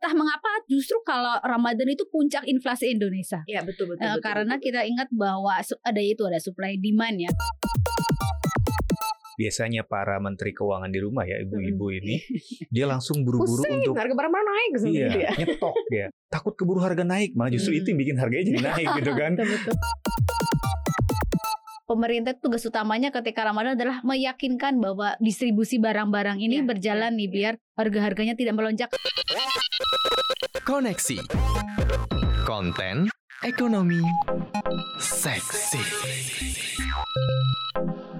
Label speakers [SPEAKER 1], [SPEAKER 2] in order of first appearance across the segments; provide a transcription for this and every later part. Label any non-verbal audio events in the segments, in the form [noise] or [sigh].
[SPEAKER 1] entah mengapa justru kalau Ramadan itu puncak inflasi Indonesia.
[SPEAKER 2] Iya betul betul.
[SPEAKER 1] Eh,
[SPEAKER 2] betul,
[SPEAKER 1] karena
[SPEAKER 2] betul.
[SPEAKER 1] kita ingat bahwa ada itu ada supply demand ya.
[SPEAKER 3] biasanya para menteri keuangan di rumah ya ibu-ibu ini dia langsung buru-buru
[SPEAKER 2] Pusing,
[SPEAKER 3] untuk
[SPEAKER 2] harga barang-barang naik
[SPEAKER 3] iya
[SPEAKER 2] ya.
[SPEAKER 3] nyetok dia takut keburu harga naik malah justru
[SPEAKER 2] Hmm.
[SPEAKER 3] itu yang bikin harganya jadi [laughs] naik gitu kan
[SPEAKER 1] Betul-betul. Pemerintah tugas utamanya ketika Ramadan adalah meyakinkan bahwa distribusi barang-barang ini
[SPEAKER 2] Ya,
[SPEAKER 1] berjalan
[SPEAKER 2] ya,
[SPEAKER 1] nih
[SPEAKER 2] ya.
[SPEAKER 1] biar harga-harganya tidak melonjak.
[SPEAKER 4] Koneksi Konten Ekonomi Seksi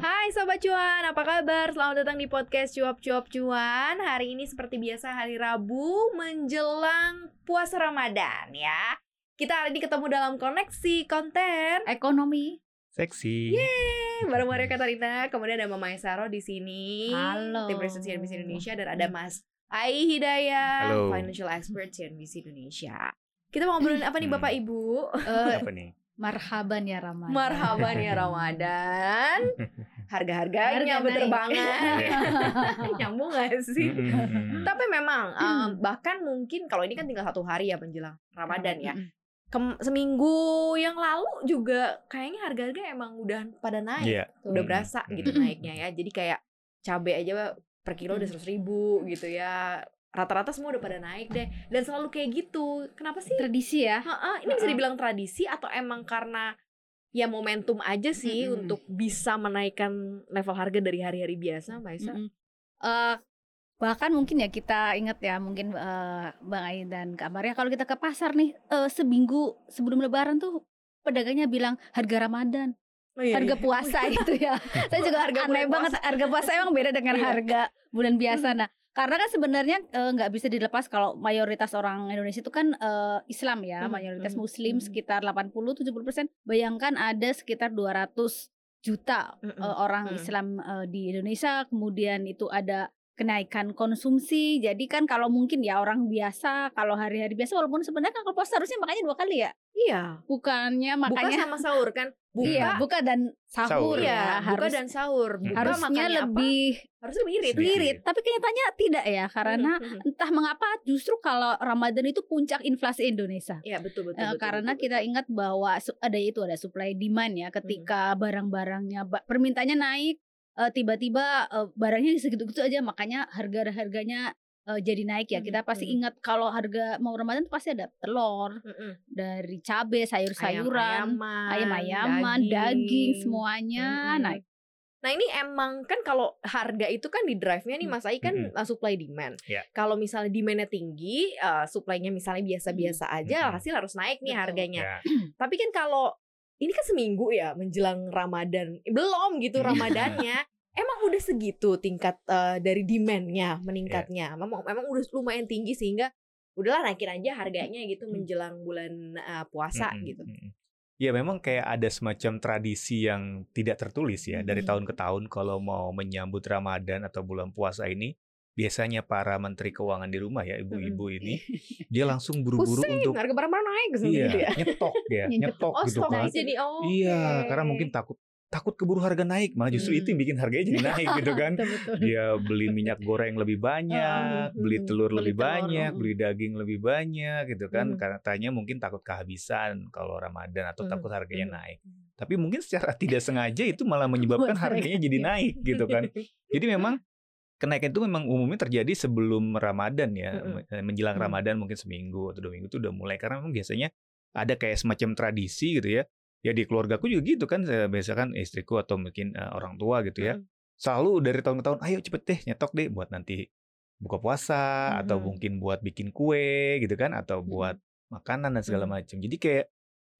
[SPEAKER 2] Hai Sobat Cuan, apa kabar? Selamat datang di podcast Cuap Cuap Cuan Hari ini seperti biasa hari Rabu menjelang puasa Ramadan ya Kita hari ini ketemu dalam koneksi konten
[SPEAKER 1] Ekonomi.
[SPEAKER 3] Seksi
[SPEAKER 2] Yeay, bareng Maria Katarina, kemudian ada Mama Esaro di sini
[SPEAKER 1] Halo.
[SPEAKER 2] Tim Riset CNBC Indonesia Dan ada Mas Ai Hidayah,
[SPEAKER 3] Halo.
[SPEAKER 2] Financial Expert CNBC Indonesia Kita mau ngobrolin apa nih
[SPEAKER 3] Hmm.
[SPEAKER 2] Bapak Ibu?
[SPEAKER 1] Eh,
[SPEAKER 3] apa nih
[SPEAKER 1] marhaban ya Ramadan.
[SPEAKER 2] Marhaban ya Ramadan [laughs] Harga-harganya
[SPEAKER 1] Harga
[SPEAKER 2] berterbangan
[SPEAKER 3] Iya. [laughs]
[SPEAKER 2] Nyambung gak sih?
[SPEAKER 3] Mm-mm.
[SPEAKER 2] Tapi memang um, bahkan mungkin kalau ini kan tinggal satu hari ya menjelang Ramadan ya. Kem- seminggu yang lalu juga kayaknya harga-harga emang udah pada naik,
[SPEAKER 3] Iya.
[SPEAKER 2] udah
[SPEAKER 3] Mm-mm.
[SPEAKER 2] berasa gitu
[SPEAKER 1] Mm-mm.
[SPEAKER 2] naiknya ya. Jadi kayak cabai aja per kilo udah seratus ribu gitu ya. Rata-rata semua udah pada naik deh. Dan selalu kayak gitu. Kenapa sih?
[SPEAKER 1] Tradisi ya.
[SPEAKER 2] Ha-ha, ini bisa dibilang tradisi atau emang karena ya momentum aja sih
[SPEAKER 1] Mm-mm.
[SPEAKER 2] untuk bisa menaikkan level harga dari hari-hari biasa, Mbak Isa?
[SPEAKER 1] Mm-mm. Eh, bahkan mungkin ya kita ingat ya mungkin eh, Bang Ain dan Kak Maria kalau kita ke pasar nih eh, seminggu sebelum Lebaran tuh pedagangnya bilang harga Ramadan,
[SPEAKER 2] Oh, iya,
[SPEAKER 1] harga
[SPEAKER 2] iya.
[SPEAKER 1] puasa gitu ya. Saya juga
[SPEAKER 2] Harga
[SPEAKER 1] aneh banget harga puasa emang beda dengan
[SPEAKER 2] Iya.
[SPEAKER 1] harga bulan biasa. Nah karena kan sebenarnya eh, nggak bisa dilepas kalau mayoritas orang Indonesia itu kan eh, Islam ya,
[SPEAKER 2] Hmm,
[SPEAKER 1] mayoritas
[SPEAKER 2] hmm,
[SPEAKER 1] Muslim
[SPEAKER 2] hmm.
[SPEAKER 1] sekitar 80-70 persen. Bayangkan ada sekitar 200 juta eh, orang
[SPEAKER 2] Mm.
[SPEAKER 1] Islam eh, di Indonesia, kemudian itu ada kenaikan konsumsi. Jadi kan kalau mungkin ya orang biasa, kalau hari-hari biasa walaupun sebenarnya kan kalau puasa harusnya makanya dua kali ya.
[SPEAKER 2] Iya.
[SPEAKER 1] Bukannya
[SPEAKER 2] Buka
[SPEAKER 1] makanya
[SPEAKER 2] sama sahur kan? [laughs] Buka,
[SPEAKER 1] iya, buka dan sahur,
[SPEAKER 3] Sahur.
[SPEAKER 1] ya.
[SPEAKER 2] iya, buka
[SPEAKER 1] harus
[SPEAKER 2] dan sahur. Buka
[SPEAKER 1] harusnya
[SPEAKER 2] makannya
[SPEAKER 1] lebih
[SPEAKER 2] apa? Harusnya lebih irit.
[SPEAKER 3] Sedikit.
[SPEAKER 1] irit, tapi kenyataannya tidak ya karena
[SPEAKER 2] Hmm, hmm, hmm.
[SPEAKER 1] entah mengapa justru kalau Ramadan itu puncak inflasi Indonesia.
[SPEAKER 2] Iya betul betul.
[SPEAKER 1] Eh,
[SPEAKER 2] betul,
[SPEAKER 1] karena
[SPEAKER 2] betul,
[SPEAKER 1] kita ingat bahwa ada itu ada supply demand ya ketika barang-barangnya ba- permintaannya naik eh, tiba-tiba eh, barangnya segitu-gitu aja makanya harga-harganya eh, jadi naik ya
[SPEAKER 2] Mhm,
[SPEAKER 1] kita pasti
[SPEAKER 2] mhm.
[SPEAKER 1] ingat kalau harga mau Ramadan tuh pasti ada telur
[SPEAKER 2] betul. Mm-mm.
[SPEAKER 1] dari cabai sayur-sayuran
[SPEAKER 2] Ayam-ayaman,
[SPEAKER 1] ayam-ayaman daging, semuanya
[SPEAKER 2] Mm-mm.
[SPEAKER 1] naik
[SPEAKER 2] Nah ini emang kan kalau harga itu kan di drive-nya nih Mas Ai kan
[SPEAKER 3] Mm-mm.
[SPEAKER 2] uh, supply demand.
[SPEAKER 3] Ya.
[SPEAKER 2] Kalau misalnya demandnya tinggi, uh, supply-nya misalnya biasa-biasa aja,
[SPEAKER 3] Mm-mm.
[SPEAKER 2] hasil harus naik nih
[SPEAKER 1] Betul.
[SPEAKER 2] harganya.
[SPEAKER 3] ya
[SPEAKER 2] Tapi kan kalau ini kan seminggu ya menjelang Ramadan, belum gitu
[SPEAKER 3] Iya.
[SPEAKER 2] Ramadannya. Emang udah segitu tingkat uh, dari demand-nya
[SPEAKER 3] Iya.
[SPEAKER 2] meningkatnya. Memang memang udah lumayan tinggi sehingga udahlah naikin aja harganya gitu
[SPEAKER 1] Hmm.
[SPEAKER 2] menjelang bulan uh, puasa
[SPEAKER 3] Mm-mm,
[SPEAKER 2] gitu.
[SPEAKER 3] mm-mm. Ya memang kayak ada semacam tradisi yang tidak tertulis ya dari tahun ke tahun kalau mau menyambut Ramadan atau bulan puasa ini biasanya para menteri keuangan di rumah ya ibu-ibu ini [laughs] dia langsung buru-buru untuk
[SPEAKER 2] harga barang-barang naik gitu
[SPEAKER 3] iya
[SPEAKER 2] ya.
[SPEAKER 3] nyetok ya [laughs]
[SPEAKER 1] Nyetok.
[SPEAKER 2] Oh,
[SPEAKER 3] gitu kan
[SPEAKER 2] jadi oh.
[SPEAKER 3] iya karena mungkin takut takut keburu harga naik malah justru itu yang bikin harganya jadi naik gitu kan dia beli minyak goreng lebih [laughs] banyak,
[SPEAKER 2] Hmm,
[SPEAKER 3] beli
[SPEAKER 2] hmm,
[SPEAKER 3] telur
[SPEAKER 1] beli
[SPEAKER 3] lebih
[SPEAKER 1] telur,
[SPEAKER 3] banyak,
[SPEAKER 1] hmm.
[SPEAKER 3] beli daging lebih banyak gitu kan.
[SPEAKER 2] Hmm.
[SPEAKER 3] Katanya mungkin takut kehabisan kalau Ramadan atau
[SPEAKER 2] Hmm,
[SPEAKER 3] takut harganya
[SPEAKER 2] hmm.
[SPEAKER 3] naik. Tapi mungkin secara tidak sengaja itu malah menyebabkan harganya jadi
[SPEAKER 1] naik
[SPEAKER 3] gitu kan. Jadi memang kenaikan itu memang umumnya terjadi sebelum Ramadan ya,
[SPEAKER 2] Mm-mm.
[SPEAKER 3] me- menjelang
[SPEAKER 2] Hmm.
[SPEAKER 3] Ramadan mungkin seminggu atau dua minggu itu udah mulai karena memang biasanya ada kayak semacam tradisi gitu ya. Ya di keluargaku juga gitu kan, saya biasa kan istriku atau mungkin eh, orang tua gitu ya
[SPEAKER 2] Mm.
[SPEAKER 3] selalu dari tahun ke tahun ayo cepet deh nyetok deh buat nanti buka puasa atau
[SPEAKER 2] Mhm.
[SPEAKER 3] mungkin buat bikin kue gitu kan atau buat makanan dan segala macam jadi kayak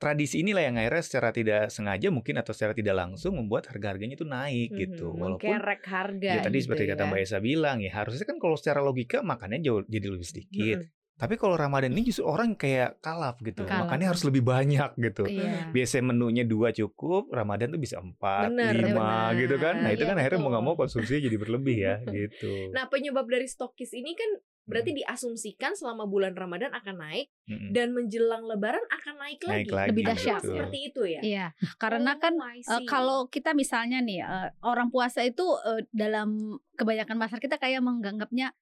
[SPEAKER 3] tradisi inilah yang akhirnya secara tidak sengaja mungkin atau secara tidak langsung membuat harga-harganya itu naik gitu
[SPEAKER 2] Mhm,
[SPEAKER 3] walaupun
[SPEAKER 2] mengkerek harga
[SPEAKER 3] ya tadi
[SPEAKER 2] gitu
[SPEAKER 3] seperti kata
[SPEAKER 2] ya.
[SPEAKER 3] Mbak Esa bilang ya harusnya kan kalau secara logika makannya jauh jadi lebih sedikit
[SPEAKER 2] Mm-mm.
[SPEAKER 3] tapi kalau Ramadan ini justru orang kayak kalap gitu
[SPEAKER 1] Kalap.
[SPEAKER 3] makannya harus lebih banyak gitu
[SPEAKER 1] iya
[SPEAKER 3] biasanya menunya dua cukup, Ramadan tuh bisa empat,
[SPEAKER 2] Bener,
[SPEAKER 3] lima
[SPEAKER 2] bener.
[SPEAKER 3] gitu kan. Nah itu
[SPEAKER 1] Iya,
[SPEAKER 3] kan akhirnya mau nggak mau
[SPEAKER 1] betul.
[SPEAKER 3] konsumsinya jadi berlebih ya gitu.
[SPEAKER 2] Nah, penyebab dari stokis ini kan berarti diasumsikan selama bulan Ramadan akan naik
[SPEAKER 3] Mm-mm.
[SPEAKER 2] dan menjelang lebaran akan naik lagi.
[SPEAKER 3] Naik lagi.
[SPEAKER 1] Lebih
[SPEAKER 2] Apakah
[SPEAKER 1] dahsyat.
[SPEAKER 2] seperti itu ya?
[SPEAKER 1] iya karena kan
[SPEAKER 2] Oh,
[SPEAKER 1] Eh,
[SPEAKER 2] see.
[SPEAKER 1] kalau kita misalnya nih eh, orang puasa itu eh, dalam kebanyakan masyarakat kita kayak menganggapnya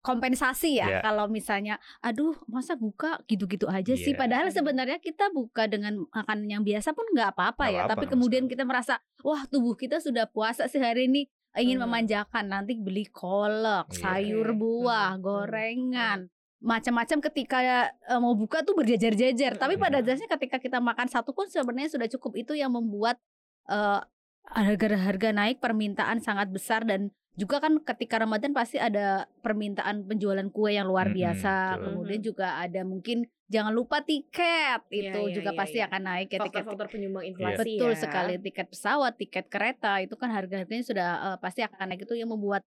[SPEAKER 1] kompensasi ya
[SPEAKER 3] Iya.
[SPEAKER 1] kalau misalnya aduh masa buka gitu-gitu aja sih
[SPEAKER 3] Iya.
[SPEAKER 1] padahal sebenarnya kita buka dengan makan yang biasa pun nggak apa-apa ya
[SPEAKER 3] apa-apa,
[SPEAKER 1] tapi kemudian
[SPEAKER 3] masalah.
[SPEAKER 1] kita merasa wah tubuh kita sudah puasa sehari ini ingin
[SPEAKER 2] Hmm.
[SPEAKER 1] memanjakan nanti beli kolak
[SPEAKER 3] Iya.
[SPEAKER 1] sayur buah
[SPEAKER 2] Hmm, hmm,
[SPEAKER 1] gorengan macam-macam ketika eh, mau buka tuh berjejer-jejer tapi pada
[SPEAKER 3] Hmm.
[SPEAKER 1] dasarnya ketika kita makan satu pun sebenarnya sudah cukup itu yang membuat eh, harga-harga naik permintaan sangat besar dan juga kan ketika Ramadan pasti ada permintaan penjualan kue yang luar biasa
[SPEAKER 3] betul.
[SPEAKER 1] kemudian juga ada mungkin jangan lupa tiket
[SPEAKER 2] Iya,
[SPEAKER 1] itu
[SPEAKER 2] iya,
[SPEAKER 1] juga
[SPEAKER 2] iya,
[SPEAKER 1] pasti
[SPEAKER 2] iya.
[SPEAKER 1] akan naik ya tiket
[SPEAKER 2] Faktor-faktor penyumbang inflasi
[SPEAKER 1] betul
[SPEAKER 2] ya.
[SPEAKER 1] sekali tiket pesawat tiket kereta itu kan harga-harganya sudah eh, pasti akan naik itu yang membuat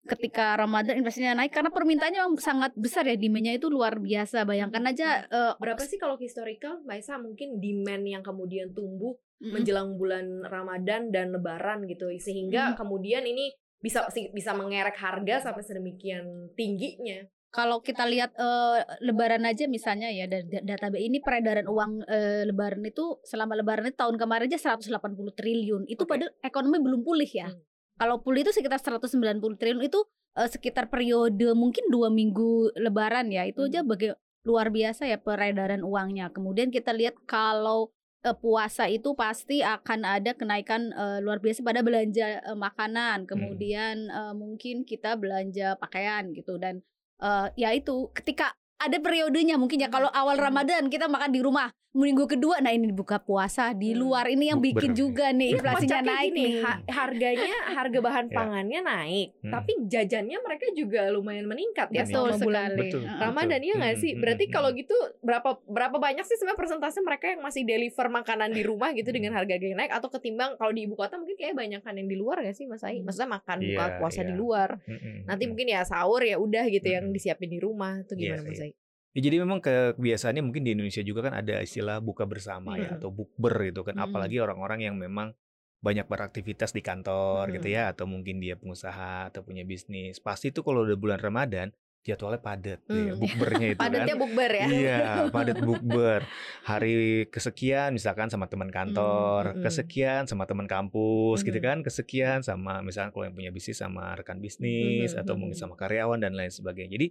[SPEAKER 1] ketika Ramadan inflasinya naik karena permintaannya memang sangat besar ya demandnya itu luar biasa bayangkan aja eh,
[SPEAKER 2] Berapa sih kalau historical, Mbak Isa mungkin demand yang kemudian tumbuh
[SPEAKER 1] mm-mm.
[SPEAKER 2] menjelang bulan Ramadan dan Lebaran gitu, sehingga
[SPEAKER 1] Hmm.
[SPEAKER 2] kemudian ini bisa bisa mengerek harga sampai sedemikian tingginya.
[SPEAKER 1] kalau kita lihat eh, lebaran aja misalnya ya dari da- data BI ini peredaran uang eh, lebaran itu selama lebaran itu tahun kemarin aja 180 triliun. Itu
[SPEAKER 2] Oke.
[SPEAKER 1] padahal ekonomi belum pulih ya.
[SPEAKER 2] Hmm.
[SPEAKER 1] Kalau pulih itu sekitar 190 triliun itu eh, sekitar periode mungkin dua minggu lebaran ya. Itu aja
[SPEAKER 2] Hmm.
[SPEAKER 1] bagai luar biasa ya peredaran uangnya. Kemudian kita lihat kalau eh, puasa itu pasti akan ada kenaikan eh, luar biasa pada belanja eh, makanan. Kemudian eh, mungkin kita belanja pakaian gitu dan eh, ya itu ketika ada periodenya mungkin ya kalau awal
[SPEAKER 2] Hmm.
[SPEAKER 1] Ramadan kita makan di rumah minggu kedua nah ini buka puasa di
[SPEAKER 2] Hmm.
[SPEAKER 1] luar ini yang bikin
[SPEAKER 3] nih.
[SPEAKER 1] juga nih inflasinya naik
[SPEAKER 2] gini,
[SPEAKER 1] nih
[SPEAKER 2] ha- harganya harga [laughs] bahan
[SPEAKER 3] Ya.
[SPEAKER 2] pangannya naik,
[SPEAKER 3] Hmm.
[SPEAKER 2] tapi jajannya mereka juga lumayan meningkat ya
[SPEAKER 1] betul
[SPEAKER 2] selama bulan
[SPEAKER 3] Betul.
[SPEAKER 2] Ramadan ya nggak
[SPEAKER 3] Hmm,
[SPEAKER 2] sih?
[SPEAKER 3] hmm,
[SPEAKER 2] Berarti
[SPEAKER 3] hmm,
[SPEAKER 2] kalau
[SPEAKER 3] hmm.
[SPEAKER 2] gitu berapa berapa banyak sih sebenarnya persentase mereka yang masih deliver makanan di rumah gitu dengan harga yang naik atau ketimbang kalau di ibu kota mungkin kayak banyakan yang di luar gak sih Mas Ai?
[SPEAKER 1] Hmm.
[SPEAKER 2] Maksudnya makan buka
[SPEAKER 3] Iya,
[SPEAKER 2] puasa di
[SPEAKER 3] iya.
[SPEAKER 2] luar.
[SPEAKER 3] Mm-mm,
[SPEAKER 2] Nanti mungkin ya sahur ya udah gitu yang
[SPEAKER 3] Hmm.
[SPEAKER 2] disiapin di rumah. Itu
[SPEAKER 3] Iya
[SPEAKER 2] gimana Mas
[SPEAKER 3] sih.
[SPEAKER 2] Ai?
[SPEAKER 3] Ya, jadi memang kebiasaannya mungkin di Indonesia juga kan ada istilah buka bersama ya
[SPEAKER 2] Mm-mm.
[SPEAKER 3] atau bukber gitu kan.
[SPEAKER 1] Mm-mm.
[SPEAKER 3] Apalagi orang-orang yang memang banyak beraktivitas di kantor gitu
[SPEAKER 2] Mm-mm.
[SPEAKER 3] ya atau mungkin dia pengusaha atau punya bisnis. Pasti tuh kalau udah bulan Ramadan jadwalnya padat ya,
[SPEAKER 2] Hmm.
[SPEAKER 3] bukbernya [laughs] itu kan.
[SPEAKER 2] Padatnya bukber ya.
[SPEAKER 3] Iya, padat [laughs] bukber. Hari kesekian misalkan sama teman kantor,
[SPEAKER 2] Hmm, hmm.
[SPEAKER 3] kesekian sama teman kampus gitu
[SPEAKER 2] Hmm.
[SPEAKER 3] kan, kesekian sama misalkan kalau yang punya bisnis sama rekan bisnis
[SPEAKER 2] Hmm,
[SPEAKER 3] atau
[SPEAKER 2] hmm,
[SPEAKER 3] mungkin
[SPEAKER 2] hmm.
[SPEAKER 3] sama karyawan dan lain sebagainya. Jadi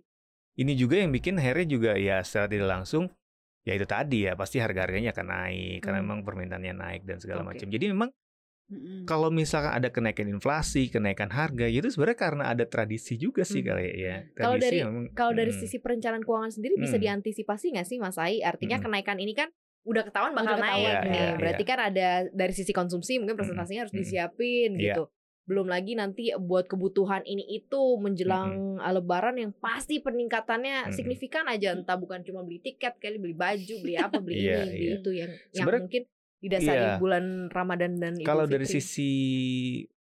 [SPEAKER 3] ini juga yang bikin akhirnya juga ya secara tidak langsung ya itu tadi ya pasti harga-harganya akan naik karena
[SPEAKER 2] Hmm.
[SPEAKER 3] memang permintaannya naik dan segala
[SPEAKER 2] Oke.
[SPEAKER 3] macam. Jadi memang
[SPEAKER 1] Mm-mm.
[SPEAKER 3] kalau misalkan ada kenaikan inflasi, kenaikan harga, ya itu sebenarnya karena ada tradisi juga sih
[SPEAKER 2] Hmm.
[SPEAKER 3] kali ya.
[SPEAKER 2] Kalau
[SPEAKER 3] Tradisi
[SPEAKER 2] dari
[SPEAKER 3] memang,
[SPEAKER 2] kalau dari
[SPEAKER 3] hmm.
[SPEAKER 2] sisi perencanaan keuangan sendiri bisa
[SPEAKER 3] Hmm.
[SPEAKER 2] diantisipasi nggak sih Mas Ai? Artinya
[SPEAKER 3] Hmm.
[SPEAKER 2] kenaikan ini kan udah ketahuan bakal
[SPEAKER 1] Udah ketahuan,
[SPEAKER 2] naik
[SPEAKER 3] Iya,
[SPEAKER 2] nih.
[SPEAKER 3] iya,
[SPEAKER 2] Berarti kan ada dari sisi konsumsi mungkin presentasinya harus
[SPEAKER 3] mm-mm.
[SPEAKER 2] disiapin
[SPEAKER 3] Iya.
[SPEAKER 2] gitu. Belum lagi nanti buat kebutuhan ini itu menjelang uh, lebaran yang pasti peningkatannya
[SPEAKER 3] Mm-mm.
[SPEAKER 2] signifikan aja entah bukan cuma beli tiket kali beli baju, beli apa, beli
[SPEAKER 3] Iya,
[SPEAKER 2] ini, beli
[SPEAKER 3] iya.
[SPEAKER 2] itu yang yang mungkin didasari
[SPEAKER 3] iya.
[SPEAKER 2] bulan Ramadan dan Idul
[SPEAKER 3] Kalau dari sisi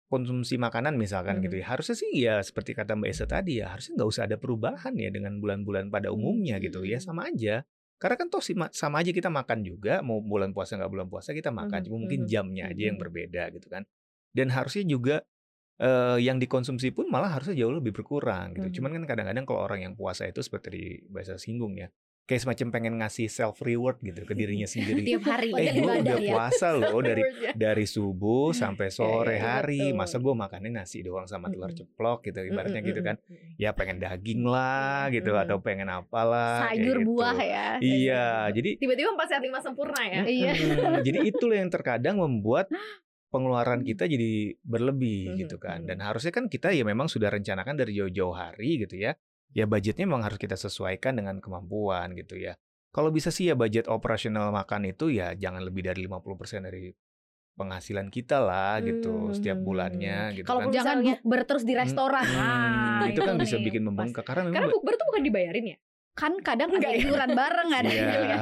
[SPEAKER 3] konsumsi makanan misalkan
[SPEAKER 2] Mhm.
[SPEAKER 3] gitu ya, harusnya sih ya seperti kata Mbak Esa tadi ya, harusnya nggak usah ada perubahan ya dengan bulan-bulan pada umumnya gitu ya, sama aja. Karena kan toh sama aja kita makan juga, mau bulan puasa nggak bulan puasa kita makan,
[SPEAKER 2] Mhm,
[SPEAKER 3] cuma mungkin jamnya aja yang berbeda gitu kan. Dan harusnya juga eh, yang dikonsumsi pun malah harusnya jauh lebih berkurang gitu.
[SPEAKER 2] Mhm.
[SPEAKER 3] Cuman kan kadang-kadang kalau orang yang puasa itu seperti di bahasa singgung ya, kayak semacam pengen ngasih self reward gitu ke dirinya sendiri.
[SPEAKER 2] tiap hari
[SPEAKER 3] eh gue
[SPEAKER 1] ibadah
[SPEAKER 3] udah
[SPEAKER 1] ya.
[SPEAKER 3] puasa [laughs] loh dari
[SPEAKER 2] Rewardnya.
[SPEAKER 3] dari subuh sampai sore
[SPEAKER 2] iya,
[SPEAKER 3] hari
[SPEAKER 2] betul.
[SPEAKER 3] masa gue makannya nasi doang sama telur ceplok gitu ibaratnya gitu kan ya pengen daging lah gitu atau pengen apalah
[SPEAKER 1] sayur
[SPEAKER 3] gitu.
[SPEAKER 1] buah ya
[SPEAKER 3] iya jadi
[SPEAKER 2] Tiba-tiba empat sehat lima sempurna ya.
[SPEAKER 1] Iya.
[SPEAKER 3] mm, jadi [laughs] itulah yang terkadang membuat pengeluaran kita jadi berlebih
[SPEAKER 2] Mhm,
[SPEAKER 3] gitu kan
[SPEAKER 2] mhm.
[SPEAKER 3] dan harusnya kan kita ya memang sudah rencanakan dari jauh-jauh hari gitu ya ya budgetnya memang harus kita sesuaikan dengan kemampuan gitu ya kalau bisa sih ya budget operasional makan itu ya jangan lebih dari 50% dari penghasilan kita lah gitu setiap
[SPEAKER 2] Hmm.
[SPEAKER 3] bulannya gitu
[SPEAKER 2] Kalau
[SPEAKER 3] kan.
[SPEAKER 1] jangan bukber terus di restoran
[SPEAKER 3] Hmm,
[SPEAKER 1] nah
[SPEAKER 3] itu kan bisa bikin membengkak karena memang
[SPEAKER 2] Karena bukber tuh bukan dibayarin ya?
[SPEAKER 1] Kan kadang ada
[SPEAKER 2] ya?
[SPEAKER 1] iuran bareng ada
[SPEAKER 3] Iya.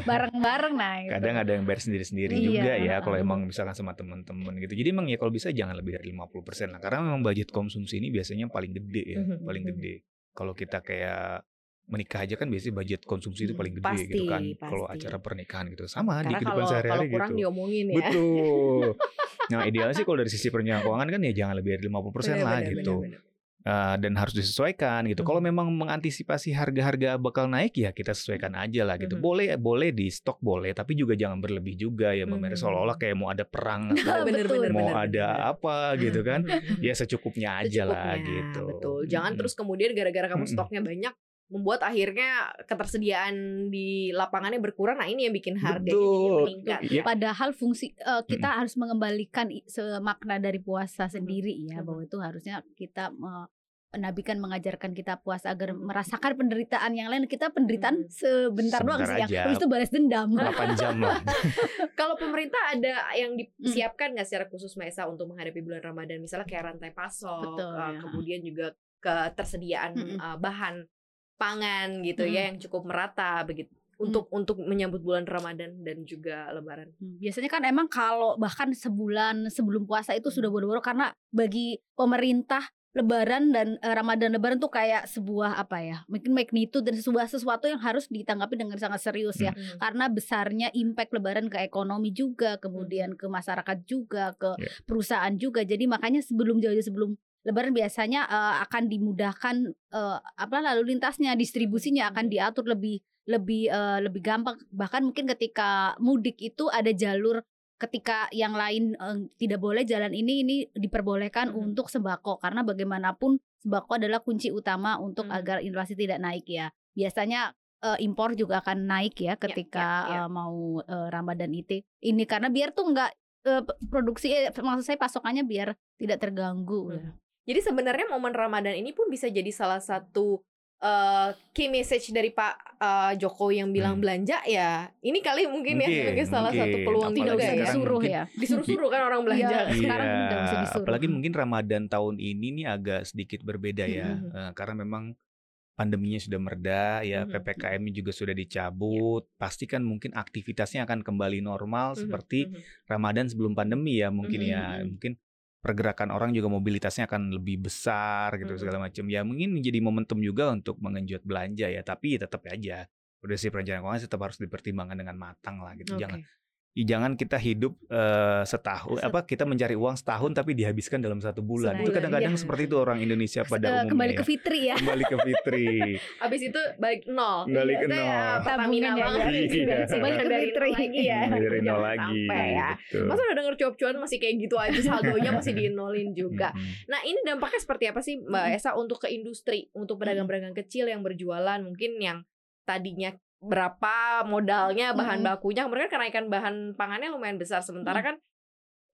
[SPEAKER 1] bareng-bareng nah itu.
[SPEAKER 3] kadang ada yang bayar sendiri-sendiri
[SPEAKER 1] Iya,
[SPEAKER 3] juga ya kalau emang misalkan sama teman-teman gitu. Jadi emang ya kalau bisa jangan lebih dari 50% lah karena memang budget konsumsi ini biasanya paling gede ya,
[SPEAKER 2] Mhm,
[SPEAKER 3] paling
[SPEAKER 2] mhm.
[SPEAKER 3] gede. Kalau kita kayak menikah aja kan biasanya budget konsumsi itu
[SPEAKER 2] Mhm,
[SPEAKER 3] paling gede
[SPEAKER 2] pasti,
[SPEAKER 3] gitu kan. Kalau acara pernikahan gitu sama di
[SPEAKER 2] Karena
[SPEAKER 3] kehidupan
[SPEAKER 2] kalau kalau
[SPEAKER 3] sehari-hari
[SPEAKER 2] kurang
[SPEAKER 3] gitu.
[SPEAKER 2] diomongin ya.
[SPEAKER 3] Betul. [laughs] Nah, idealnya sih kalau dari sisi perencanaan keuangan kan ya jangan lebih dari 50% lah
[SPEAKER 2] Bener, bener,
[SPEAKER 3] gitu.
[SPEAKER 2] bener, bener.
[SPEAKER 3] Uh, dan harus disesuaikan gitu.
[SPEAKER 2] Mhm.
[SPEAKER 3] Kalau memang mengantisipasi harga-harga bakal naik ya kita sesuaikan aja lah gitu.
[SPEAKER 2] Mhm.
[SPEAKER 3] Boleh boleh di stok boleh, tapi juga jangan berlebih juga ya
[SPEAKER 2] Mhm.
[SPEAKER 3] Pemirsa seolah-olah kayak mau ada perang [laughs] atau
[SPEAKER 2] Bener, bener,
[SPEAKER 3] mau
[SPEAKER 2] bener,
[SPEAKER 3] ada
[SPEAKER 2] bener.
[SPEAKER 3] apa gitu kan. [laughs] Ya secukupnya aja lah gitu.
[SPEAKER 2] Betul. Jangan
[SPEAKER 3] Mm-mm.
[SPEAKER 2] terus kemudian gara-gara kamu stoknya banyak membuat akhirnya ketersediaan di lapangannya berkurang. Nah, ini yang bikin jadi
[SPEAKER 3] Betul.
[SPEAKER 2] meningkat.
[SPEAKER 3] Iya.
[SPEAKER 1] Padahal fungsi eh, kita harus mengembalikan semakna dari puasa sendiri ya
[SPEAKER 2] Mhm.
[SPEAKER 1] bahwa itu harusnya kita me- Nabi kan mengajarkan kita puasa agar merasakan penderitaan yang lain. Kita penderitaan
[SPEAKER 2] Mhm.
[SPEAKER 1] sebentar doang sih ya. Habis itu balas dendam.
[SPEAKER 3] 8 jam lah. [laughs]
[SPEAKER 2] Kalau pemerintah ada yang disiapkan nggak secara khusus Mbak Esa untuk menghadapi bulan Ramadan? Misalnya kayak rantai pasok,
[SPEAKER 1] Betul,
[SPEAKER 2] eh,
[SPEAKER 1] ya.
[SPEAKER 2] kemudian juga ketersediaan
[SPEAKER 1] Mm-mm.
[SPEAKER 2] eh, bahan pangan gitu ya yang cukup merata begitu untuk untuk menyambut bulan Ramadan dan juga Lebaran.
[SPEAKER 1] Hmm, Biasanya kan emang kalau bahkan sebulan sebelum puasa itu sudah boro-boro karena bagi pemerintah Lebaran dan eh, Ramadan Lebaran tuh kayak sebuah apa ya mungkin magnitude dan sebuah sesuatu yang harus ditanggapi dengan sangat serius ya.
[SPEAKER 2] Mm.
[SPEAKER 1] karena besarnya impact Lebaran ke ekonomi juga kemudian ke masyarakat juga ke
[SPEAKER 3] Ya.
[SPEAKER 1] perusahaan juga. Jadi makanya sebelum jauh sebelum Lebaran biasanya eh, akan dimudahkan eh, apa lalu lintasnya distribusinya akan diatur lebih lebih eh, lebih gampang. Bahkan mungkin ketika mudik itu ada jalur ketika yang lain eh, tidak boleh jalan ini ini diperbolehkan
[SPEAKER 2] Mhm.
[SPEAKER 1] untuk sembako karena bagaimanapun sembako adalah kunci utama untuk
[SPEAKER 2] Mhm.
[SPEAKER 1] agar inflasi tidak naik ya biasanya eh, impor juga akan naik ya ketika
[SPEAKER 2] ya, ya.
[SPEAKER 1] eh, mau eh, Ramadan itu ini karena biar tuh nggak eh, produksi eh, maksud saya pasokannya biar tidak terganggu ya.
[SPEAKER 2] Mhm. Jadi sebenarnya momen Ramadan ini pun bisa jadi salah satu eh, key message dari Pak eh, Jokowi yang bilang
[SPEAKER 3] Hmm.
[SPEAKER 2] belanja ya. Ini kali mungkin, ya
[SPEAKER 3] Mungkin,
[SPEAKER 2] sebagai salah satu
[SPEAKER 3] mungkin.
[SPEAKER 2] peluang
[SPEAKER 1] tidak
[SPEAKER 3] Apalagi
[SPEAKER 2] juga ya.
[SPEAKER 1] disuruh
[SPEAKER 3] mungkin-
[SPEAKER 1] ya
[SPEAKER 2] Disuruh-suruh kan orang belanja.
[SPEAKER 1] Iya. sekarang udah nggak usah disuruh.
[SPEAKER 3] apalagi mungkin Ramadan tahun ini nih agak sedikit berbeda ya,
[SPEAKER 2] Mhm.
[SPEAKER 3] Eh, karena memang pandeminya sudah mereda, ya
[SPEAKER 2] Mhm.
[SPEAKER 3] ppkm-nya juga sudah dicabut, pasti kan mungkin aktivitasnya akan kembali normal
[SPEAKER 2] Mhm,
[SPEAKER 3] seperti
[SPEAKER 2] mhm.
[SPEAKER 3] Ramadan sebelum pandemi ya mungkin ya,
[SPEAKER 1] mhm.
[SPEAKER 3] mungkin pergerakan orang juga mobilitasnya akan lebih besar gitu
[SPEAKER 2] Mhm.
[SPEAKER 3] segala macam. Ya mungkin menjadi momentum juga untuk mengenjot belanja ya, tapi tetap aja udah sih perencanaan keuangan tetap harus dipertimbangkan dengan matang lah gitu.
[SPEAKER 2] Oke.
[SPEAKER 3] Jangan jangan kita hidup eh, setahun
[SPEAKER 2] Set-
[SPEAKER 3] apa kita mencari uang setahun tapi dihabiskan dalam satu bulan. Itu
[SPEAKER 2] Sebulan,
[SPEAKER 3] kadang-kadang
[SPEAKER 2] iya.
[SPEAKER 3] seperti itu orang Indonesia pada umumnya.
[SPEAKER 1] kembali
[SPEAKER 3] ya.
[SPEAKER 1] ke Fitri ya
[SPEAKER 3] Kembali ke Fitri. [laughs]
[SPEAKER 2] Abis itu balik nol.
[SPEAKER 3] Balik ke
[SPEAKER 2] Itu ya,
[SPEAKER 3] nol.
[SPEAKER 2] Pertamina
[SPEAKER 1] ya,
[SPEAKER 2] banget.
[SPEAKER 3] ya. Iya.
[SPEAKER 1] Balik ke Fitri.
[SPEAKER 2] nol lagi ya.
[SPEAKER 3] Dari nol lagi.
[SPEAKER 2] Sampai ya.
[SPEAKER 3] Betul.
[SPEAKER 2] Masa udah denger cuap-cuan masih kayak gitu aja saldonya masih dinolin juga.
[SPEAKER 3] Mm-mm.
[SPEAKER 2] Nah ini dampaknya seperti apa sih Mbak. Esa untuk ke industri, untuk pedagang-pedagang kecil yang berjualan mungkin yang tadinya berapa modalnya bahan
[SPEAKER 1] Mm-mm.
[SPEAKER 2] bakunya mereka kenaikan bahan pangannya lumayan besar sementara kan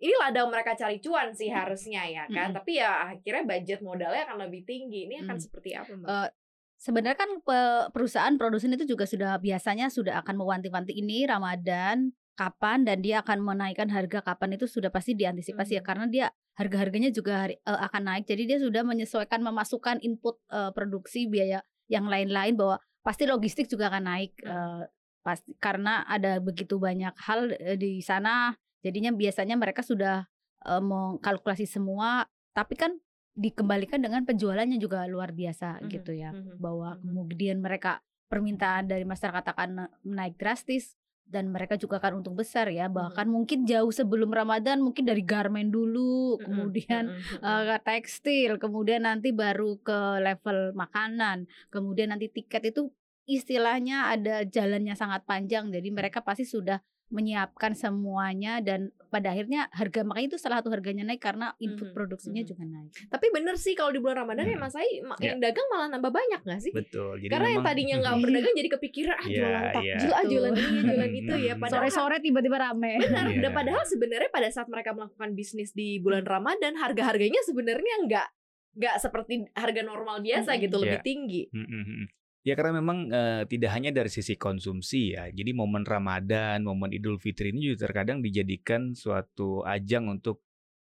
[SPEAKER 2] ini ladang mereka cari cuan sih harusnya ya kan
[SPEAKER 1] Mm-mm.
[SPEAKER 2] tapi ya akhirnya budget modalnya akan lebih tinggi ini akan
[SPEAKER 1] Mm.
[SPEAKER 2] seperti apa Mbak?
[SPEAKER 1] Eh, sebenarnya kan pe- perusahaan produsen itu juga sudah biasanya sudah akan mewanti-wanti ini Ramadan kapan dan dia akan menaikkan harga kapan itu sudah pasti diantisipasi ya
[SPEAKER 2] Mhm.
[SPEAKER 1] karena dia harga-harganya juga hari- eh, akan naik jadi dia sudah menyesuaikan memasukkan input eh, produksi biaya yang lain-lain bahwa pasti logistik juga akan naik eh, pasti karena ada begitu banyak hal eh, di sana. Jadinya biasanya mereka sudah eh, mengkalkulasi semua tapi kan dikembalikan dengan penjualannya juga luar biasa
[SPEAKER 2] Mhm,
[SPEAKER 1] gitu ya
[SPEAKER 2] mhm,
[SPEAKER 1] bahwa
[SPEAKER 2] mhm.
[SPEAKER 1] kemudian mereka permintaan dari masyarakat akan naik drastis dan mereka juga akan untung besar ya bahkan mungkin jauh sebelum Ramadan mungkin dari garmen dulu
[SPEAKER 2] Mm-mm,
[SPEAKER 1] kemudian eh, ke tekstil kemudian nanti baru ke level makanan kemudian nanti tiket itu istilahnya ada jalannya sangat panjang jadi mereka pasti sudah menyiapkan semuanya dan pada akhirnya harga makanya itu salah satu harganya naik karena input
[SPEAKER 2] Mhm,
[SPEAKER 1] produksinya
[SPEAKER 2] mhm.
[SPEAKER 1] juga naik
[SPEAKER 2] Tapi bener sih kalau di bulan Ramadan ya
[SPEAKER 3] Hmm.
[SPEAKER 2] Mas Ai ma-
[SPEAKER 3] Ya.
[SPEAKER 2] yang dagang malah nambah banyak gak sih?
[SPEAKER 3] Betul. Jadi
[SPEAKER 2] Karena yang
[SPEAKER 3] memang-
[SPEAKER 2] tadinya nggak [laughs] berdagang jadi kepikiran ah
[SPEAKER 3] Iya,
[SPEAKER 2] jualan
[SPEAKER 3] iya.
[SPEAKER 2] takjil ah jualan ini jualan itu ya
[SPEAKER 3] Hmm.
[SPEAKER 2] padahal
[SPEAKER 1] sore-sore tiba-tiba rame
[SPEAKER 2] Benar,
[SPEAKER 3] Iya.
[SPEAKER 2] dan padahal sebenarnya pada saat mereka melakukan bisnis di bulan Ramadan harga-harganya sebenarnya nggak nggak seperti harga normal biasa
[SPEAKER 1] Mm-mm.
[SPEAKER 2] gitu lebih
[SPEAKER 3] Iya.
[SPEAKER 2] tinggi.
[SPEAKER 3] Mm, mm, mm. Ya karena memang eh, tidak hanya dari sisi konsumsi ya. Jadi momen Ramadan, momen Idul Fitri ini juga terkadang dijadikan suatu ajang untuk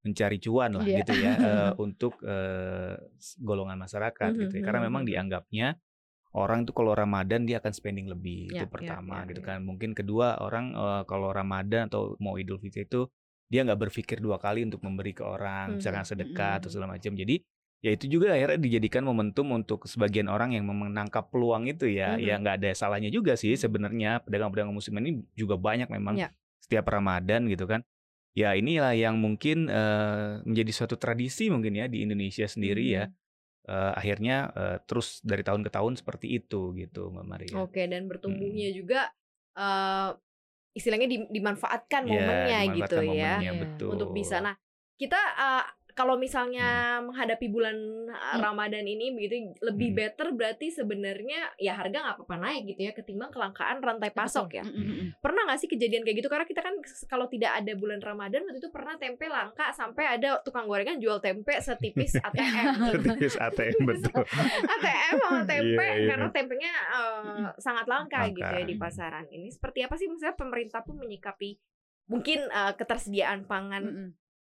[SPEAKER 3] mencari cuan lah
[SPEAKER 1] Iya.
[SPEAKER 3] gitu ya [laughs] eh, untuk s- golongan masyarakat
[SPEAKER 2] Mhm,
[SPEAKER 3] gitu ya. Karena
[SPEAKER 2] mhm,
[SPEAKER 3] memang
[SPEAKER 2] mhm.
[SPEAKER 3] dianggapnya orang itu kalau Ramadan dia akan spending lebih
[SPEAKER 2] Ya,
[SPEAKER 3] itu
[SPEAKER 2] ya,
[SPEAKER 3] pertama
[SPEAKER 2] ya,
[SPEAKER 3] gitu
[SPEAKER 2] ya.
[SPEAKER 3] kan. Mungkin kedua orang eh, kalau Ramadan atau mau Idul Fitri itu dia nggak berpikir dua kali untuk memberi ke orang, misalkan
[SPEAKER 2] Mhm,
[SPEAKER 3] sedekah atau
[SPEAKER 2] mhm.
[SPEAKER 3] segala macam. Jadi ya itu juga akhirnya dijadikan momentum untuk sebagian orang yang menangkap peluang itu ya
[SPEAKER 2] Mhm.
[SPEAKER 3] ya nggak ada salahnya juga sih sebenarnya pedagang-pedagang muslim ini juga banyak memang
[SPEAKER 2] Ya.
[SPEAKER 3] setiap Ramadan gitu kan ya inilah yang mungkin eh, menjadi suatu tradisi mungkin ya di Indonesia sendiri ya
[SPEAKER 2] Mhm.
[SPEAKER 3] eh, akhirnya eh, terus dari tahun ke tahun seperti itu gitu Mbak Maria.
[SPEAKER 2] Oke, dan bertumbuhnya juga eh istilahnya di- dimanfaatkan
[SPEAKER 3] Iya,
[SPEAKER 2] momennya gitu
[SPEAKER 3] dimanfaatkan
[SPEAKER 2] ya
[SPEAKER 3] momennya,
[SPEAKER 1] Iya.
[SPEAKER 3] betul.
[SPEAKER 2] untuk bisa. Nah, kita eh, kalau misalnya menghadapi bulan eh,
[SPEAKER 1] Hmm.
[SPEAKER 2] Ramadan ini begitu lebih
[SPEAKER 3] Hmm.
[SPEAKER 2] better berarti sebenarnya ya harga nggak apa-apa naik gitu ya ketimbang kelangkaan rantai pasok ya.
[SPEAKER 1] Mm, mm, mm.
[SPEAKER 2] Pernah nggak sih kejadian kayak gitu? Karena kita kan kalau tidak ada bulan Ramadan waktu itu pernah tempe langka sampai ada tukang gorengan jual tempe setipis [laughs] ATM.
[SPEAKER 3] Setipis ATM [laughs] betul.
[SPEAKER 2] ATM sama [laughs] tempe
[SPEAKER 3] Iya, iya.
[SPEAKER 2] karena tempenya eh, sangat langka,
[SPEAKER 3] Langka.
[SPEAKER 2] gitu ya di pasaran. Ini seperti apa sih misalnya pemerintah pun menyikapi mungkin eh, ketersediaan pangan
[SPEAKER 1] Mm-mm.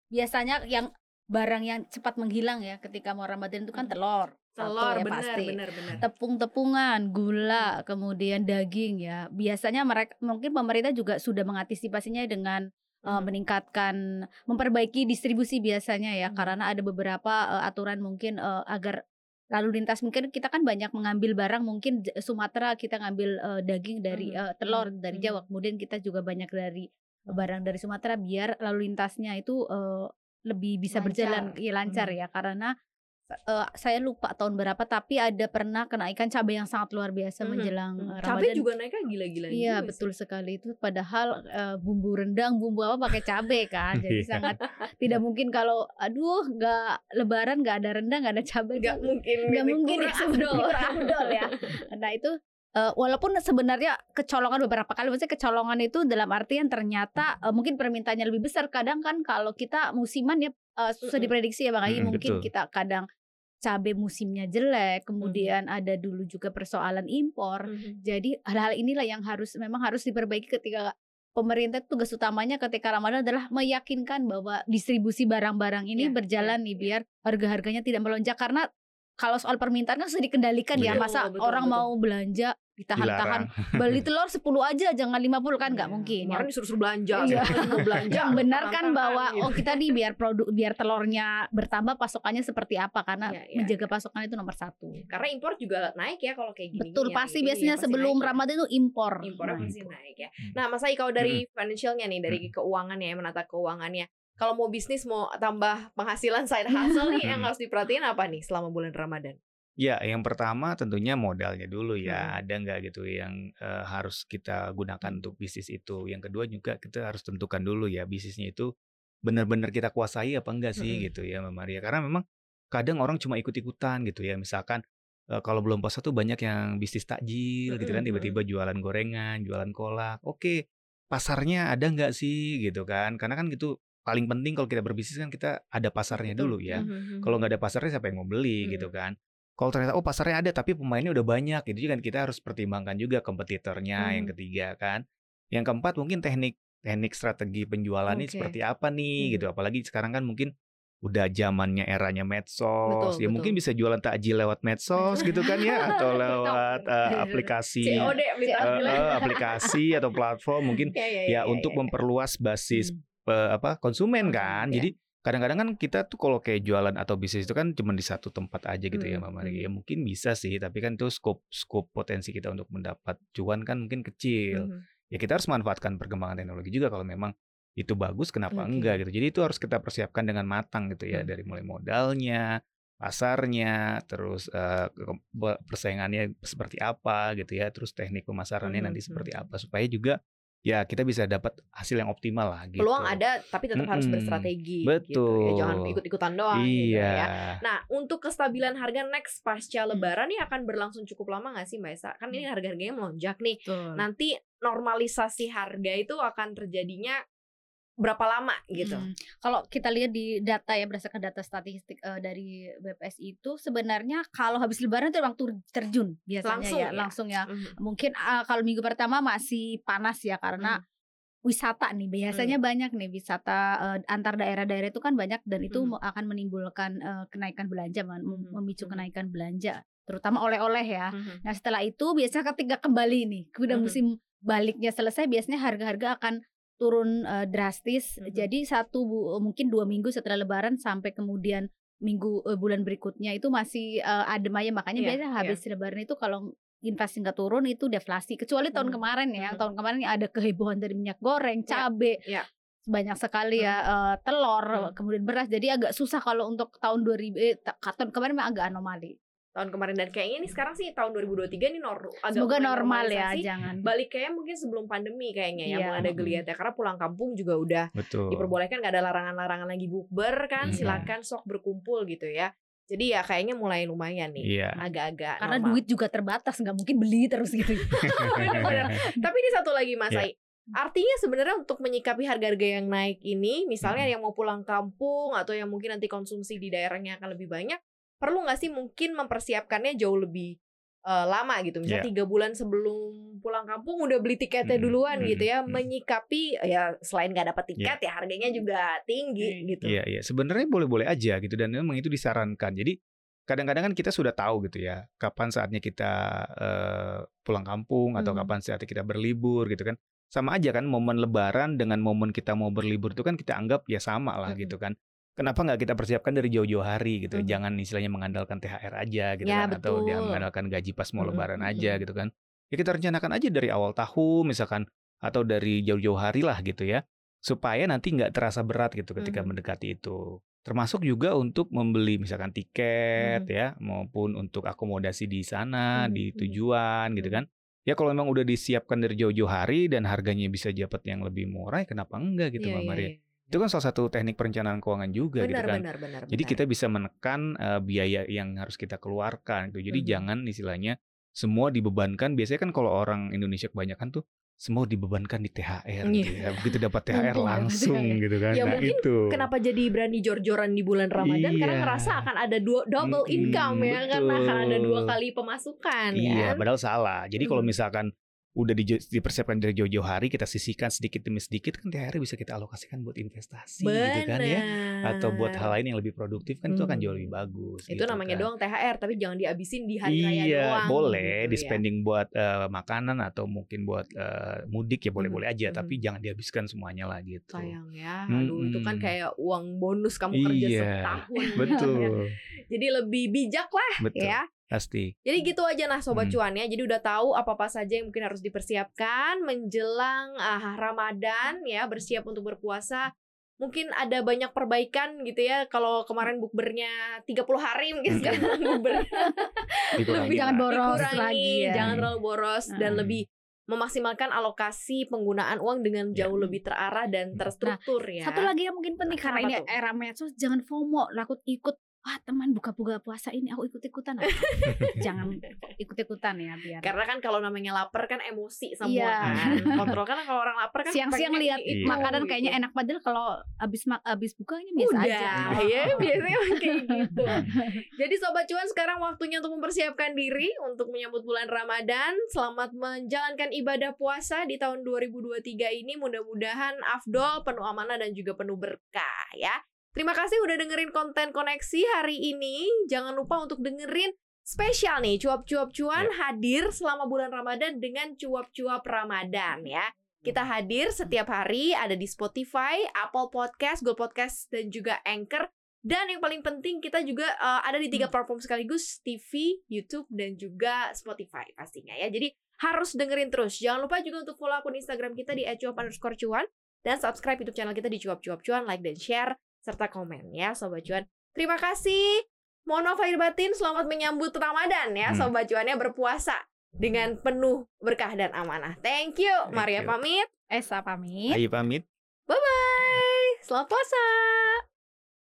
[SPEAKER 1] Biasanya yang barang yang cepat menghilang ya ketika mau Ramadan itu kan telur. Satu
[SPEAKER 2] telur
[SPEAKER 1] ya
[SPEAKER 2] benar
[SPEAKER 1] pasti.
[SPEAKER 2] benar benar.
[SPEAKER 1] Tepung-tepungan, gula, kemudian daging ya. Biasanya mereka mungkin pemerintah juga sudah mengantisipasinya dengan
[SPEAKER 2] Hmm.
[SPEAKER 1] meningkatkan memperbaiki distribusi biasanya ya
[SPEAKER 2] Hmm.
[SPEAKER 1] karena ada beberapa eh, aturan mungkin eh, agar lalu lintas mungkin kita kan banyak mengambil barang mungkin Sumatera kita ngambil eh, daging dari
[SPEAKER 2] Hmm.
[SPEAKER 1] eh, telur
[SPEAKER 2] Hmm.
[SPEAKER 1] dari
[SPEAKER 2] Hmm.
[SPEAKER 1] Jawa kemudian kita juga banyak dari barang dari Sumatera biar lalu lintasnya itu eh, lebih bisa
[SPEAKER 2] Lancar.
[SPEAKER 1] berjalan ya, lancar
[SPEAKER 2] Hmm.
[SPEAKER 1] ya karena eh, saya lupa tahun berapa tapi ada pernah kenaikan cabai yang sangat luar biasa
[SPEAKER 2] Mhm.
[SPEAKER 1] menjelang
[SPEAKER 2] Hmm.
[SPEAKER 1] eh,
[SPEAKER 2] Cabai
[SPEAKER 1] Ramadan
[SPEAKER 2] juga naiknya gila-gilaan
[SPEAKER 1] Iya
[SPEAKER 2] juga sih.
[SPEAKER 1] betul sekali itu padahal eh, bumbu rendang bumbu apa pakai cabai kan jadi
[SPEAKER 3] Iya.
[SPEAKER 1] sangat [laughs] tidak mungkin kalau aduh nggak lebaran nggak ada rendang nggak ada cabai
[SPEAKER 2] Nggak mungkin
[SPEAKER 1] nggak mungkin
[SPEAKER 2] kurang
[SPEAKER 1] ya kurang afdol [laughs] ya nah itu eh, walaupun sebenarnya kecolongan beberapa kali maksudnya kecolongan itu dalam artian ternyata eh, mungkin permintaannya lebih besar kadang kan kalau kita musiman ya eh, susah diprediksi ya bang Ayi
[SPEAKER 3] Mm-mm,
[SPEAKER 1] mungkin
[SPEAKER 3] betul.
[SPEAKER 1] kita kadang cabai musimnya jelek kemudian ada dulu juga persoalan impor
[SPEAKER 2] Mhm.
[SPEAKER 1] jadi hal-hal inilah yang harus memang harus diperbaiki ketika pemerintah tugas utamanya ketika Ramadan adalah meyakinkan bahwa distribusi barang-barang ini
[SPEAKER 2] Iya,
[SPEAKER 1] berjalan
[SPEAKER 2] iya,
[SPEAKER 1] nih
[SPEAKER 2] iya.
[SPEAKER 1] biar harga-harganya tidak melonjak karena kalau soal permintaan kan sudah dikendalikan ya
[SPEAKER 2] Betul,
[SPEAKER 1] masa
[SPEAKER 2] betul,
[SPEAKER 1] orang
[SPEAKER 2] betul.
[SPEAKER 1] mau belanja ditahan-tahan beli telur 10 aja jangan 50 kan nggak
[SPEAKER 2] Iya.
[SPEAKER 1] mungkin
[SPEAKER 2] Kemarin disuruh-suruh belanja,
[SPEAKER 1] Iya. [laughs]
[SPEAKER 2] belanja.
[SPEAKER 1] yang benar kan bahwa
[SPEAKER 2] gitu.
[SPEAKER 1] oh kita nih biar produk biar telurnya bertambah pasokannya seperti apa karena
[SPEAKER 2] Iya, iya,
[SPEAKER 1] menjaga pasokan itu nomor satu
[SPEAKER 2] Karena impor juga naik ya kalau kayak gini.
[SPEAKER 1] betul pasti
[SPEAKER 2] Iya,
[SPEAKER 1] biasanya sebelum
[SPEAKER 2] Ramadan
[SPEAKER 1] Ramadan itu impor
[SPEAKER 2] impornya
[SPEAKER 1] Nah,
[SPEAKER 2] pasti
[SPEAKER 1] itu.
[SPEAKER 2] naik ya.
[SPEAKER 3] Hmm.
[SPEAKER 2] Nah, Mas Ai kalau dari financialnya nih, dari keuangannya ya, menata keuangannya. Kalau mau bisnis mau tambah penghasilan side hustle nih yang
[SPEAKER 3] Hmm.
[SPEAKER 2] harus diperhatiin apa nih selama bulan Ramadan?
[SPEAKER 3] Ya, yang pertama tentunya modalnya dulu ya.
[SPEAKER 2] Hmm.
[SPEAKER 3] Ada nggak gitu yang eh, harus kita gunakan untuk bisnis itu. Yang kedua juga kita harus tentukan dulu ya bisnisnya itu benar-benar kita kuasai apa enggak sih
[SPEAKER 2] Mm-mm.
[SPEAKER 3] gitu ya Mbak Maria. Karena memang kadang orang cuma ikut-ikutan gitu ya. Misalkan eh, kalau belum puasa tuh banyak yang bisnis takjil gitu kan
[SPEAKER 2] Mm-mm,
[SPEAKER 3] tiba-tiba jualan gorengan, jualan kolak. Oke, pasarnya ada nggak sih gitu kan? Karena kan gitu paling penting kalau kita berbisnis kan kita ada pasarnya
[SPEAKER 2] Betul.
[SPEAKER 3] dulu ya.
[SPEAKER 2] Mhm.
[SPEAKER 3] Kalau nggak ada pasarnya siapa yang mau beli
[SPEAKER 2] Hmm.
[SPEAKER 3] gitu kan? Kalau ternyata oh pasarnya ada tapi pemainnya udah banyak, itu kan kita harus pertimbangkan juga kompetitornya yang
[SPEAKER 2] Hmm.
[SPEAKER 3] ketiga kan. Yang keempat mungkin teknik teknik strategi penjualan ini
[SPEAKER 2] Oke.
[SPEAKER 3] seperti apa nih
[SPEAKER 2] Hmm.
[SPEAKER 3] gitu. Apalagi sekarang kan mungkin udah zamannya eranya medsos.
[SPEAKER 2] Betul,
[SPEAKER 3] ya
[SPEAKER 2] betul.
[SPEAKER 3] mungkin bisa jualan takjil lewat medsos gitu kan ya atau [laughs] lewat eh, aplikasi
[SPEAKER 2] COD
[SPEAKER 3] eh,
[SPEAKER 2] takjil.
[SPEAKER 3] eh, [laughs] aplikasi atau platform mungkin
[SPEAKER 2] Ya, ya,
[SPEAKER 3] ya untuk
[SPEAKER 2] ya.
[SPEAKER 3] memperluas basis
[SPEAKER 1] Hmm.
[SPEAKER 3] eh, apa konsumen
[SPEAKER 1] Konsumen,
[SPEAKER 3] kan.
[SPEAKER 1] ya.
[SPEAKER 3] Jadi kadang-kadang kan kita tuh kalau kayak jualan atau bisnis itu kan cuma di satu tempat aja gitu ya
[SPEAKER 2] Hmm,
[SPEAKER 3] Mbak Mari.
[SPEAKER 2] hmm.
[SPEAKER 3] Ya mungkin bisa sih, tapi kan itu scope scope potensi kita untuk mendapat cuan kan mungkin kecil.
[SPEAKER 2] Mhm.
[SPEAKER 3] Ya kita harus manfaatkan perkembangan teknologi juga kalau memang itu bagus kenapa
[SPEAKER 2] Oke.
[SPEAKER 3] enggak gitu. Jadi itu harus kita persiapkan dengan matang gitu ya
[SPEAKER 2] Hmm.
[SPEAKER 3] dari mulai modalnya, pasarnya, terus be- persaingannya seperti apa gitu ya, terus teknik pemasarannya
[SPEAKER 2] Mhm,
[SPEAKER 3] nanti seperti
[SPEAKER 2] mhm.
[SPEAKER 3] apa supaya juga ya kita bisa dapat hasil yang optimal lah gitu.
[SPEAKER 2] Peluang ada tapi tetap harus
[SPEAKER 3] Mm-mm.
[SPEAKER 2] berstrategi gitu
[SPEAKER 3] Betul.
[SPEAKER 2] ya. Jangan ikut-ikutan doang gitu
[SPEAKER 3] Iya.
[SPEAKER 2] ya. Nah, untuk kestabilan harga next pasca
[SPEAKER 1] Hmm.
[SPEAKER 2] lebaran ini akan berlangsung cukup lama nggak sih Mbak Esa? Kan ini harga-harganya melonjak nih.
[SPEAKER 1] Betul.
[SPEAKER 2] Nanti normalisasi harga itu akan terjadinya berapa lama gitu?
[SPEAKER 1] Hmm. Kalau kita lihat di data ya berdasarkan data statistik eh, dari BPS itu sebenarnya kalau habis lebaran itu memang tur- terjun biasanya
[SPEAKER 2] Langsung
[SPEAKER 1] ya,
[SPEAKER 2] ya?
[SPEAKER 1] langsung ya.
[SPEAKER 2] Mhm.
[SPEAKER 1] Mungkin ah, kalau minggu pertama masih panas ya karena wisata nih biasanya banyak nih wisata eh, antar daerah-daerah itu kan banyak dan itu mo- akan menimbulkan eh, kenaikan belanja
[SPEAKER 2] Mhm.
[SPEAKER 1] memicu
[SPEAKER 2] Mhm.
[SPEAKER 1] kenaikan belanja terutama oleh-oleh ya.
[SPEAKER 2] Mhm.
[SPEAKER 1] Nah setelah itu biasanya ketika kembali nih, udah
[SPEAKER 2] Mhm.
[SPEAKER 1] musim baliknya selesai, biasanya harga-harga akan turun eh, drastis.
[SPEAKER 2] Mhm.
[SPEAKER 1] Jadi satu bu- mungkin dua minggu setelah Lebaran sampai kemudian minggu eh, bulan berikutnya itu masih eh, adem aja. Makanya
[SPEAKER 2] Iya,
[SPEAKER 1] biasanya habis Lebaran itu kalau inflasi nggak turun itu deflasi. Kecuali tahun
[SPEAKER 2] Mhm.
[SPEAKER 1] kemarin ya,
[SPEAKER 2] Mhm.
[SPEAKER 1] tahun kemarin ada kehebohan dari minyak goreng,
[SPEAKER 2] Ya,
[SPEAKER 1] cabe.
[SPEAKER 2] ya.
[SPEAKER 1] banyak sekali ya eh, telur, kemudian beras. Jadi agak susah kalau untuk tahun 2000 eh, ta- tahun kemarin memang agak anomali.
[SPEAKER 2] Tahun kemarin dan kayaknya ini sekarang sih tahun 2023 ini nor agak
[SPEAKER 1] Semoga normal ya, jangan.
[SPEAKER 2] balik kayak mungkin sebelum pandemi kayaknya ya
[SPEAKER 1] Iya.
[SPEAKER 2] mulai ada geliat ya karena pulang kampung juga udah
[SPEAKER 3] Betul.
[SPEAKER 2] diperbolehkan nggak ada larangan-larangan lagi bukber kan
[SPEAKER 3] Mm-mm.
[SPEAKER 2] silakan sok berkumpul gitu ya jadi ya kayaknya mulai lumayan nih
[SPEAKER 3] Iya.
[SPEAKER 2] agak-agak
[SPEAKER 1] Karena
[SPEAKER 2] normal.
[SPEAKER 1] duit juga terbatas, nggak mungkin beli terus gitu. [laughs] [laughs]
[SPEAKER 2] Tapi ini satu lagi Mas. Ai artinya sebenarnya untuk menyikapi harga-harga yang naik ini misalnya yang mau pulang kampung atau yang mungkin nanti konsumsi di daerahnya akan lebih banyak perlu nggak sih mungkin mempersiapkannya jauh lebih eh, lama gitu misalnya
[SPEAKER 3] Iya.
[SPEAKER 2] tiga bulan sebelum pulang kampung udah beli tiketnya
[SPEAKER 3] Mm-mm,
[SPEAKER 2] duluan gitu ya
[SPEAKER 3] mm.
[SPEAKER 2] menyikapi ya selain nggak dapat tiket ya harganya juga tinggi gitu
[SPEAKER 3] Iya, iya. Sebenarnya boleh-boleh aja gitu dan memang itu disarankan. Jadi kadang-kadang kan kita sudah tahu gitu ya, kapan saatnya kita eh, pulang kampung atau
[SPEAKER 2] Hmm.
[SPEAKER 3] kapan saatnya kita berlibur gitu kan. Sama aja kan momen lebaran dengan momen kita mau berlibur itu kan kita anggap ya sama lah
[SPEAKER 2] Mm-mm.
[SPEAKER 3] gitu kan. Kenapa nggak kita persiapkan dari jauh-jauh hari gitu?
[SPEAKER 2] Mhm.
[SPEAKER 3] Jangan istilahnya mengandalkan THR aja gitu
[SPEAKER 2] Ya,
[SPEAKER 3] kan atau
[SPEAKER 2] betul.
[SPEAKER 3] jangan mengandalkan gaji pas mau
[SPEAKER 2] Mhm,
[SPEAKER 3] lebaran
[SPEAKER 2] mhm.
[SPEAKER 3] aja gitu kan. Ya kita rencanakan aja dari awal tahun misalkan atau dari jauh-jauh hari lah gitu ya. Supaya nanti nggak terasa berat gitu ketika
[SPEAKER 2] Mhm.
[SPEAKER 3] mendekati itu. Termasuk juga untuk membeli misalkan tiket
[SPEAKER 2] Mhm.
[SPEAKER 3] ya maupun untuk akomodasi di sana,
[SPEAKER 2] Mhm,
[SPEAKER 3] di
[SPEAKER 2] mhm.
[SPEAKER 3] tujuan gitu kan. Ya kalau memang udah disiapkan dari jauh-jauh hari dan harganya bisa dapat yang lebih murah, ya kenapa enggak gitu
[SPEAKER 2] Iya,
[SPEAKER 3] Mbak
[SPEAKER 2] iya,
[SPEAKER 3] Maria?
[SPEAKER 2] iya.
[SPEAKER 3] Itu kan salah satu teknik perencanaan keuangan juga gitu
[SPEAKER 2] benar
[SPEAKER 3] kan.
[SPEAKER 2] benar benar
[SPEAKER 3] Jadi
[SPEAKER 2] benar.
[SPEAKER 3] kita bisa menekan eh, biaya yang harus kita keluarkan gitu. Jadi
[SPEAKER 2] Mhm.
[SPEAKER 3] jangan istilahnya semua dibebankan. Biasanya kan kalau orang Indonesia kebanyakan tuh semua dibebankan di THR gitu
[SPEAKER 2] Iya.
[SPEAKER 3] ya. Begitu dapat [laughs] THR langsung
[SPEAKER 1] THR.
[SPEAKER 3] gitu kan.
[SPEAKER 2] Ya,
[SPEAKER 3] nah
[SPEAKER 2] mungkin
[SPEAKER 3] itu.
[SPEAKER 2] Kenapa jadi berani jor-joran di bulan Ramadan? Karena
[SPEAKER 3] Iya.
[SPEAKER 2] ngerasa akan ada dua, double income ya, karena akan ada dua
[SPEAKER 3] betul.
[SPEAKER 2] kali pemasukan
[SPEAKER 3] Iya,
[SPEAKER 2] kan.
[SPEAKER 3] padahal salah. Jadi kalau
[SPEAKER 2] Mhm.
[SPEAKER 3] misalkan udah di- dipersiapkan dari jauh-jauh hari, kita sisihkan sedikit demi sedikit kan THR bisa kita alokasikan buat investasi gitu kan ya. Atau buat hal lain yang lebih produktif kan itu akan jauh lebih
[SPEAKER 2] Hmm.
[SPEAKER 3] bagus.
[SPEAKER 2] Itu
[SPEAKER 3] gitu
[SPEAKER 2] namanya
[SPEAKER 3] kan.
[SPEAKER 2] doang THR, tapi jangan dihabisin di hari raya
[SPEAKER 3] Iya,
[SPEAKER 2] doang.
[SPEAKER 3] boleh
[SPEAKER 2] gitu
[SPEAKER 3] di
[SPEAKER 2] ya.
[SPEAKER 3] spending buat eh, makanan atau mungkin buat eh, mudik ya boleh-boleh aja,
[SPEAKER 2] Mhm.
[SPEAKER 3] tapi jangan dihabiskan semuanya lah gitu.
[SPEAKER 2] Sayang ya, aduh itu kan kayak uang bonus kamu kerja
[SPEAKER 3] Iya,
[SPEAKER 2] setahun. gitu ya.
[SPEAKER 3] Betul,
[SPEAKER 2] Jadi lebih bijak lah
[SPEAKER 3] betul,
[SPEAKER 2] ya.
[SPEAKER 3] Pasti.
[SPEAKER 2] Jadi gitu aja nah sobat
[SPEAKER 3] Hmm.
[SPEAKER 2] cuan ya. Jadi udah tahu apa-apa saja yang mungkin harus dipersiapkan menjelang ah, Ramadan ya, bersiap untuk berpuasa. Mungkin ada banyak perbaikan gitu ya. Kalau kemarin bukbernya 30 hari mungkin
[SPEAKER 3] Hmm.
[SPEAKER 2] sekarang [laughs] bukbernya
[SPEAKER 3] Dikurangi
[SPEAKER 2] lebih
[SPEAKER 1] Jangan boros
[SPEAKER 2] dikurangi,
[SPEAKER 1] lagi ya.
[SPEAKER 2] jangan terlalu boros dan
[SPEAKER 1] Hmm.
[SPEAKER 2] lebih memaksimalkan alokasi penggunaan uang dengan
[SPEAKER 3] Ya.
[SPEAKER 2] jauh lebih terarah dan terstruktur ya.
[SPEAKER 1] Satu lagi yang mungkin penting karena ini
[SPEAKER 2] tuh?
[SPEAKER 1] era medsos jangan FOMO, takut ikut wah teman buka-buka puasa ini aku ikut-ikutan apa? [laughs] jangan ikut-ikutan ya biar
[SPEAKER 2] Karena kan kalau namanya lapar kan emosi semua
[SPEAKER 1] Iya.
[SPEAKER 2] kan. [laughs] Kontrol kan kalau orang lapar kan
[SPEAKER 1] siang-siang lihat
[SPEAKER 2] itu,
[SPEAKER 1] makanan
[SPEAKER 2] gitu.
[SPEAKER 1] kayaknya enak padahal kalau abis abis bukanya biasa
[SPEAKER 2] Udah,
[SPEAKER 1] aja.
[SPEAKER 2] ya [laughs] biasanya kayak gitu. Jadi sobat cuan sekarang waktunya untuk mempersiapkan diri untuk menyambut bulan Ramadan. Selamat menjalankan ibadah puasa di tahun 2023 ini. Mudah-mudahan afdol, penuh amanah dan juga penuh berkah ya. Terima kasih udah dengerin konten koneksi hari ini. Jangan lupa untuk dengerin spesial nih cuap-cuap cuan hadir selama bulan Ramadan dengan cuap-cuap Ramadan ya. Kita hadir setiap hari ada di Spotify, Apple Podcast, Google Podcast dan juga Anchor. Dan yang paling penting kita juga uh, ada di tiga platform sekaligus TV, YouTube dan juga Spotify pastinya ya. Jadi harus dengerin terus. Jangan lupa juga untuk follow akun Instagram kita di @cuap_cuan dan subscribe YouTube channel kita di cuap-cuap cuan, like dan share serta komen ya sobat cuan. Terima kasih. Mohon maaf lahir batin, selamat menyambut Ramadan ya
[SPEAKER 3] Hmm.
[SPEAKER 2] sobat cuannya berpuasa dengan penuh berkah dan amanah. Thank you.
[SPEAKER 3] Thank
[SPEAKER 2] Maria
[SPEAKER 3] you.
[SPEAKER 2] pamit.
[SPEAKER 1] Esa pamit.
[SPEAKER 3] Ayo pamit.
[SPEAKER 2] Bye bye. Selamat puasa.